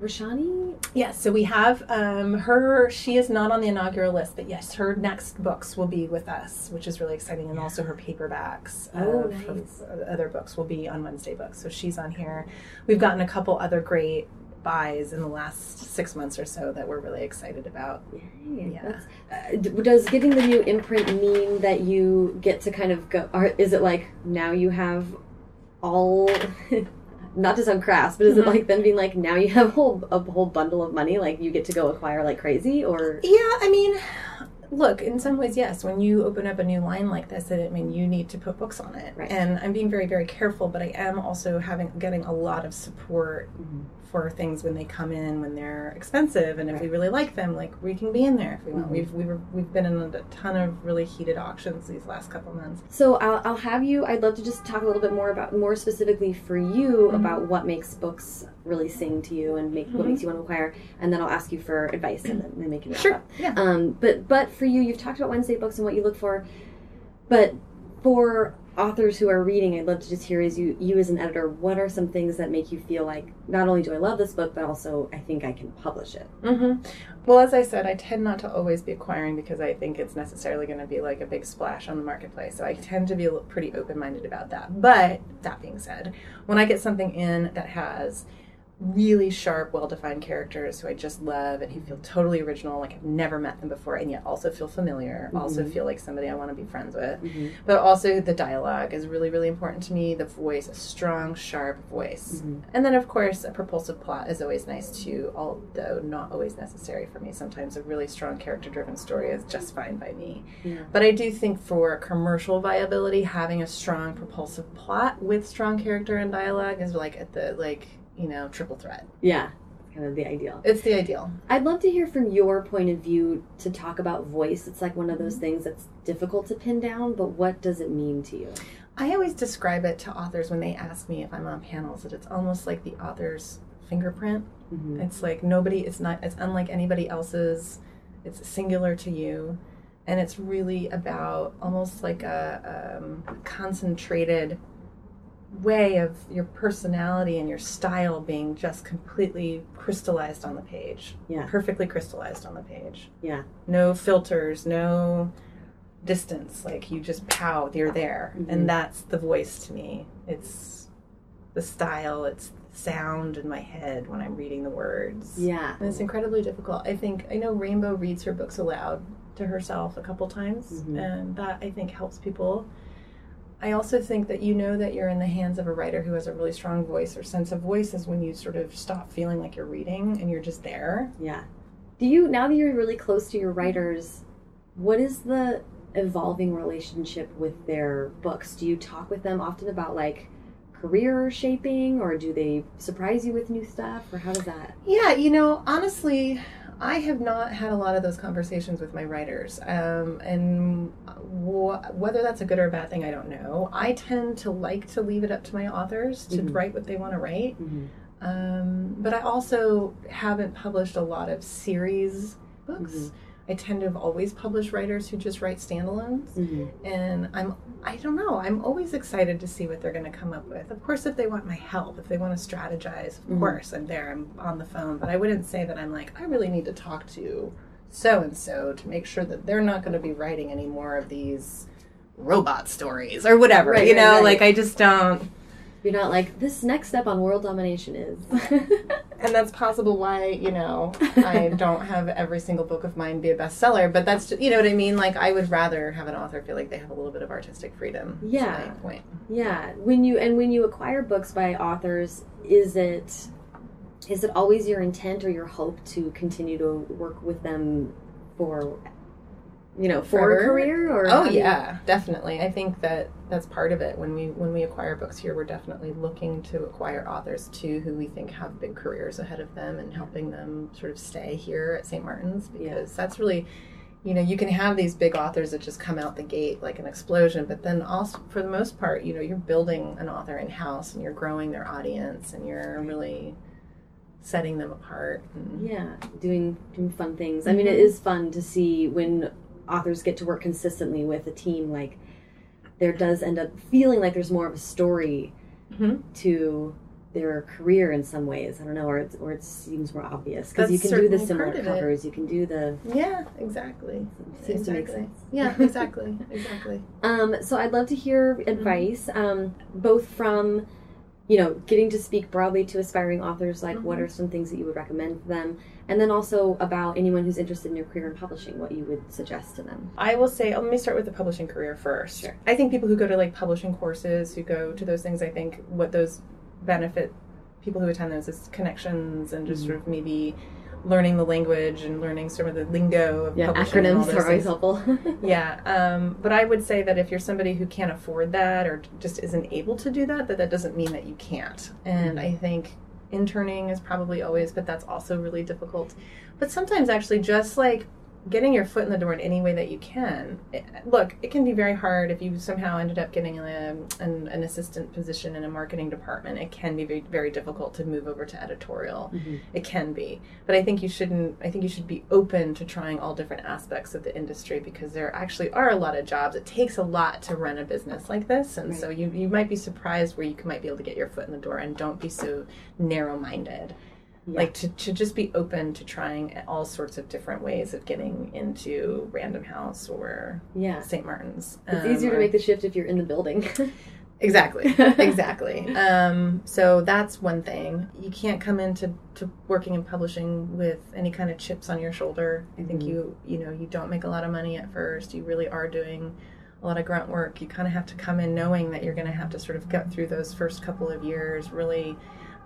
Roshani? Yes, so we have um, her. She is not on the inaugural list, but yes, her next books will be with us, which is really exciting, and also her paperbacks Oh, nice. other books will be on Wednesday books. So she's on here. We've gotten a couple other great buys in the last six months or so that we're really excited about. Yay, Yeah. Uh, does getting the new imprint mean that you get to kind of go? Or is it like now you have all? <laughs> Not to sound crass, but is Mhm. it like them being like now you have a whole a whole bundle of money, like you get to go acquire like crazy, or Yeah, I mean, look, in some ways, yes. When you open up a new line like this, I mean, you need to put books on it, Right. and I'm being very, very careful. But I am also having getting a lot of support for things when they come in when they're expensive and if we really like them like we can be in there if we want Mhm. we've we were, we've been in a ton of really heated auctions these last couple months So I'll, I'll have you. I'd love to just talk a little bit more about, more specifically for you, Mhm. about what makes books really sing to you and make what Mhm. makes you want to acquire, and then I'll ask you for advice and then, then make you wrap Sure. up. yeah Um, but but for you, you've talked about Wednesday books and what you look for, but for authors who are reading, I'd love to just hear as you you as an editor, what are some things that make you feel like not only do I love this book, but also I think I can publish it. hmm Well, as I said, I tend not to always be acquiring because I think it's necessarily going to be like a big splash on the marketplace. So I tend to be pretty open minded about that. But that being said, when I get something in that has really sharp, well defined characters who I just love and who feel totally original, like I've never met them before, and yet also feel familiar, also Mhm. feel like somebody I want to be friends with. Mm-hmm. But also the dialogue is really, really important to me. The voice, a strong, sharp voice. Mhm. And then, of course, a propulsive plot is always nice too, although not always necessary for me. Sometimes a really strong character driven story is just fine by me. Yeah. But I do think for commercial viability, having a strong propulsive plot with strong character and dialogue is like at the, like, you know, triple threat. Yeah. Kind of the ideal. It's the ideal. I'd love to hear from your point of view to talk about voice. It's like one of Mm-hmm. those things that's difficult to pin down, but what does it mean to you? I always describe it to authors when they ask me if I'm on panels that it's almost like the author's fingerprint. Mm-hmm. It's like nobody, it's not, it's unlike anybody else's. It's singular to you. And it's really about almost like a um, concentrated way of your personality and your style being just completely crystallized on the page. Yeah. Perfectly crystallized on the page. Yeah. No filters, no distance. Like you just pow, you're there. Mhm. And that's the voice to me. It's the style, it's the sound in my head when I'm reading the words. Yeah. And it's incredibly difficult. I think I know Rainbow reads her books aloud to herself a couple times, Mhm. and that I think helps people. I also think that you know that you're in the hands of a writer who has a really strong voice or sense of voice is when you sort of stop feeling like you're reading and you're just there. Yeah. Do you now that you're really close to your writers, what is the evolving relationship with their books? Do you talk with them often about like career shaping or do they surprise you with new stuff or how does that? Yeah, you know, honestly, I have not had a lot of those conversations with my writers. Um, and wh- whether that's a good or a bad thing, I don't know. I tend to like to leave it up to my authors to Mhm. write what they want to write. Mm-hmm. Um, but I also haven't published a lot of series books. Mhm. I tend to have always published writers who just write standalones, Mm-hmm. and I'm I don't know. I'm always excited to see what they're going to come up with. Of course, if they want my help, if they want to strategize, of Mhm. course I'm there. I'm on the phone, but I wouldn't say that I'm like I really need to talk to so and so to make sure that they're not going to be writing any more of these robot stories or whatever. Right, you right, know, right. like I just don't. You're not like this next step on world domination is. <laughs> and that's possible why you know I <laughs> don't have every single book of mine be a bestseller. But that's just, you know what I mean. Like I would rather have an author feel like they have a little bit of artistic freedom. Yeah. my point. Yeah, when you and when you acquire books by authors, is it is it always your intent or your hope to continue to work with them for you know for a career or Oh how do you- yeah, definitely. I think that that's part of it. When we when we acquire books here, we're definitely looking to acquire authors too who we think have big careers ahead of them and helping them sort of stay here at St. Martin's because Yeah. that's really you know, you can have these big authors that just come out the gate like an explosion, but then also for the most part, you know, you're building an author in house and you're growing their audience and you're really setting them apart. And, yeah doing doing fun things. I mean, it Mhm. fun to see when authors get to work consistently with a team. Like there does end up feeling like there's more of a story Mhm. to their career in some ways. I don't know, or it's, or it seems more obvious because you can do the similar part of it. covers. You can do the Yeah, exactly. seems to make Exactly. sense. Yeah, <laughs> exactly. exactly. Um, so I'd love to hear Mm-hmm. advice, um, both from, you know, getting to speak broadly to aspiring authors, like what Mhm. are some things that you would recommend for them, and then also about anyone who's interested in your career in publishing, what you would suggest to them. I will say, let me start with the publishing career first. Sure. I think people who go to like publishing courses, who go to those things, I think what those benefit people who attend those is connections and just Mhm. sort of maybe learning the language and learning some of the lingo of Yeah, publishing and all acronyms are always helpful. Yeah, um, but I would say that if you're somebody who can't afford that or just isn't able to do that, that that doesn't mean that you can't. And I think interning is probably always, but that's also really difficult. But sometimes actually just like getting your foot in the door in any way that you can. It, look, it can be very hard if you somehow ended up getting a, an, an assistant position in a marketing department. It can be very, very difficult to move over to editorial. Mm-hmm. It can be, but I think you shouldn't. I think you should be open to trying all different aspects of the industry because there actually are a lot of jobs. It takes a lot to run a business like this, and Right. so you you might be surprised where you might be able to get your foot in the door. And don't be so narrow minded Yeah. like to, to just be open to trying all sorts of different ways of getting into Random House or yeah. St. Martin's. It's Um, easier to or- make the shift if you're in the building. <laughs> exactly, <laughs> exactly. Um, so that's one thing. You can't come into to working in publishing with any kind of chips on your shoulder. I think Mhm. you you know you don't make a lot of money at first. You really are doing a lot of grunt work. You kind of have to come in knowing that you're going to have to sort of get through those first couple of years really.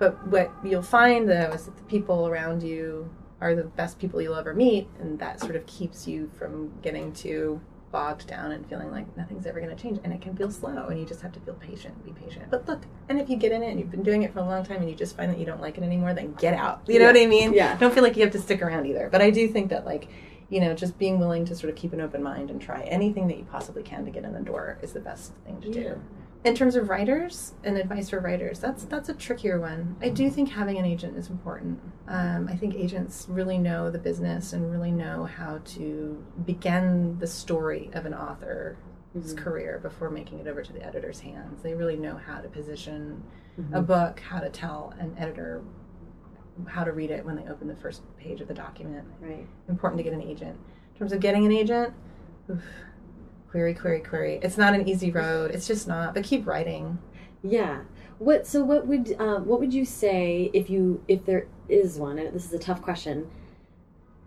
But what you'll find though is that the people around you are the best people you'll ever meet, and that sort of keeps you from getting too bogged down and feeling like nothing's ever going to change. And it can feel slow, and you just have to feel patient, be patient. But look, and if you get in it and you've been doing it for a long time and you just find that you don't like it anymore, then get out. You know Yeah. what I mean? Yeah. Don't feel like you have to stick around either. But I do think that like you know, just being willing to sort of keep an open mind and try anything that you possibly can to get in the door is the best thing to Yeah. do. In terms of writers and advice for writers, that's that's a trickier one. I do think having an agent is important. Um, I think agents really know the business and really know how to begin the story of an author's Mhm. career before making it over to the editor's hands. They really know how to position Mhm. a book, how to tell an editor how to read it when they open the first page of the document Right. important to get an agent. In terms of getting an agent, oof, query, query, query. It's not an easy road. It's just not. But keep writing. Yeah. What? So what would um, what would you say if you if there is one? And this is a tough question.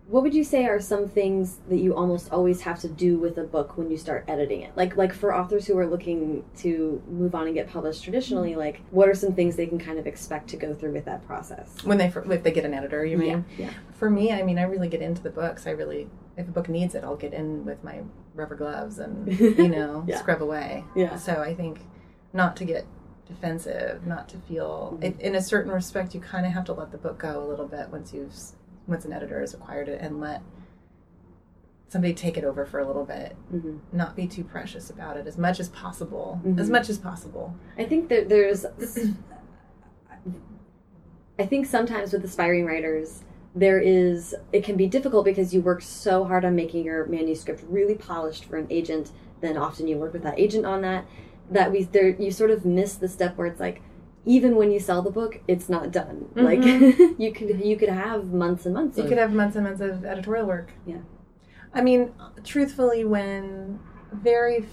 What would you say are some things that you almost always have to do with a book when you start editing it? Like like for authors who are looking to move on and get published traditionally, like what are some things they can kind of expect to go through with that process? When they if they get an editor, you mean? Yeah. For me, I mean, I really get into the books. I really, if a book needs it, I'll get in with my rubber gloves and you know <laughs> Yeah. scrub away. Yeah. So I think not to get defensive, not to feel. Mhm. In a certain respect, you kind of have to let the book go a little bit once you've once an editor has acquired it and let somebody take it over for a little bit hmm not be too precious about it as much as possible Mhm. as much as possible I think that there's. <clears throat> I think sometimes with aspiring writers, there is. It can be difficult because you work so hard on making your manuscript really polished for an agent. Then often you work with that agent on that. That we there you sort of miss the step where it's like. Even when you sell the book, it's not done. Like <laughs> you could you could have months and months. you of, could have months and months of editorial work Yeah. i mean truthfully when very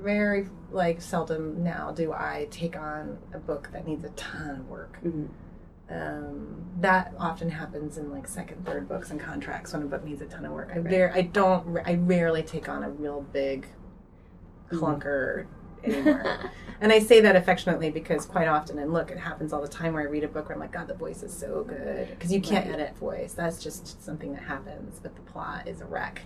very like seldom now do i take on a book that needs a ton of work Mhm. um, that often happens in like second third books and contracts when a book needs a ton of work i Right. i don't i rarely take on a real big clunker anymore <laughs> And I say that affectionately because quite often, and look, it happens all the time where I read a book where I'm like, God, the voice is so good. Because you can't Right. edit voice. That's just something that happens, but the plot is a wreck.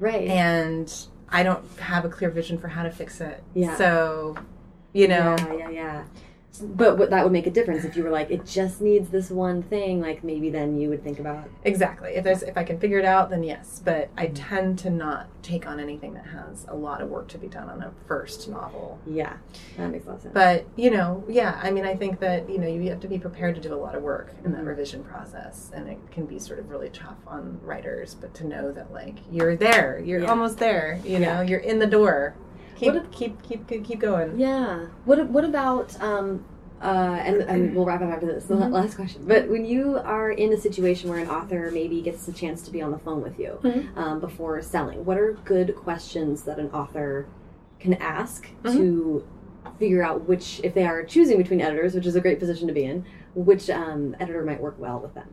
right. And I don't have a clear vision for how to fix it. Yeah. So, you know, Yeah, yeah, yeah. But what, that would make a difference if you were like, it just needs this one thing. Like maybe then you would think about. exactly. If there's if I can figure it out, then yes. But I Mm-hmm. tend to not take on anything that has a lot of work to be done on a first novel. Yeah, that makes a lot of sense. But you know, yeah, I mean, I think that you know you have to be prepared to do a lot of work in that Mhm. revision process, and it can be sort of really tough on writers. But to know that like you're there, you're Yeah. almost there, you know, you're in the door. Keep What keep keep keep keep going. yeah. What What about um. Uh, and, and we'll wrap up after this. The Mhm. last question. But when you are in a situation where an author maybe gets a chance to be on the phone with you Mhm. um, before selling, what are good questions that an author can ask Mm-hmm. to figure out which, if they are choosing between editors, which is a great position to be in, which um, editor might work well with them?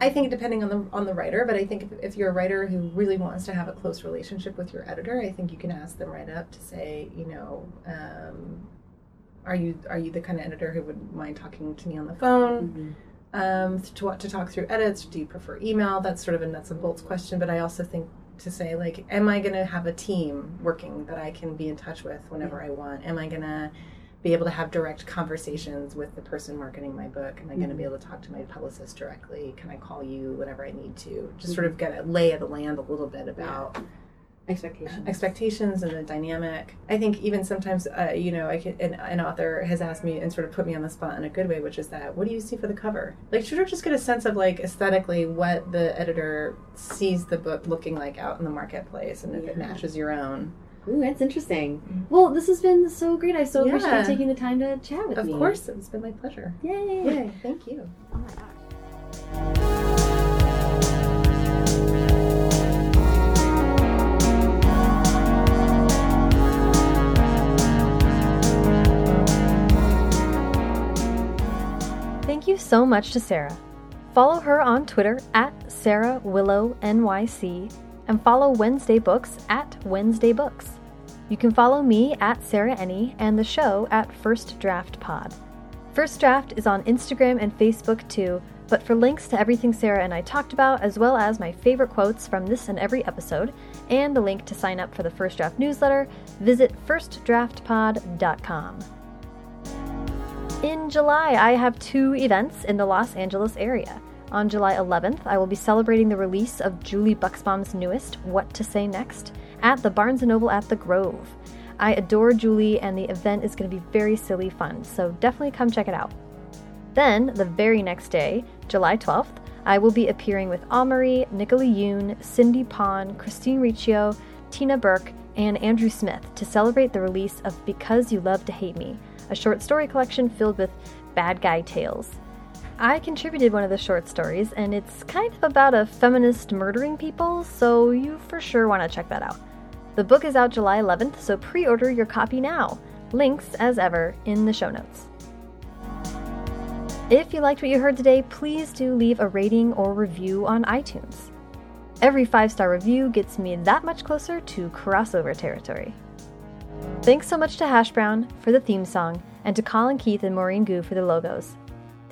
I think depending on the on the writer, but I think if, if you're a writer who really wants to have a close relationship with your editor, I think you can ask them right up to say, you know, um, are you are you the kind of editor who would mind talking to me on the phone? um, to to talk through edits? Do you prefer email? That's sort of a nuts and bolts question. But I also think to say like, am I going to have a team working that I can be in touch with whenever I want? Am I going to be able to have direct conversations with the person marketing my book. Am I going to be Mm-hmm. able to talk to my publicist directly? Can I call you whenever I need to? Just sort of get a lay of the land a little bit about Expectations. expectations and the dynamic. I think even sometimes, uh, you know, I could, an, an author has asked me and sort of put me on the spot in a good way, which is that, what do you see for the cover? Like, sort of just get a sense of like aesthetically what the editor sees the book looking like out in the marketplace, and if it matches your own. Ooh, that's interesting. Mm. Well, this has been so great. I so appreciate you taking the time to chat with Of me. course, it's been my pleasure. Yay. Yay, thank you. Oh my gosh. Thank you so much to Sara. Follow her on Twitter at Sara Willow NYC and follow Wednesday Books at Wednesday Books. You can follow me at Sarah Enni and the show at First Draft Pod. First Draft is on Instagram and Facebook too, but for links to everything Sara and I talked about, as well as my favorite quotes from this and every episode, and the link to sign up for the First Draft newsletter, visit firstdraftpod.com. In July, I have two events in the Los Angeles area. On July 11th, I will be celebrating the release of Julie Buxbaum's newest, What to Say Next, at the Barnes & Noble at the Grove. I adore Julie, and the event is going to be very silly fun, so definitely come check it out. Then, the very next day, July 12th, I will be appearing with Ameriie, Nicola Yoon, Cindy Pon, Christine Riccio, Tina Burke, and Andrew Smith to celebrate the release of Because You Love to Hate Me, a short story collection filled with bad guy tales. I contributed one of the short stories, and it's kind of about a feminist murdering people, so you for sure want to check that out. The book is out July 11th, so pre order your copy now. Links, as ever, in the show notes. If you liked what you heard today, please do leave a rating or review on iTunes. Every five star review gets me that much closer to crossover territory. Thanks so much to Hash Brown for the theme song, and to Colin Keith and Maureen Gu for the logos.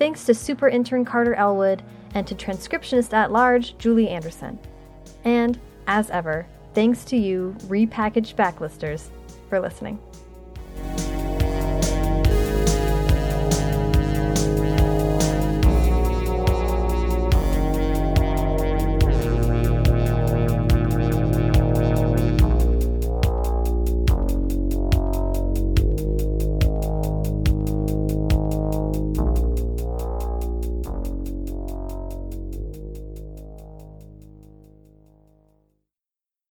Thanks to super intern Carter Elwood, and to transcriptionist at large Julie Anderson. And, as ever, thanks to you, repackaged backlisters, for listening.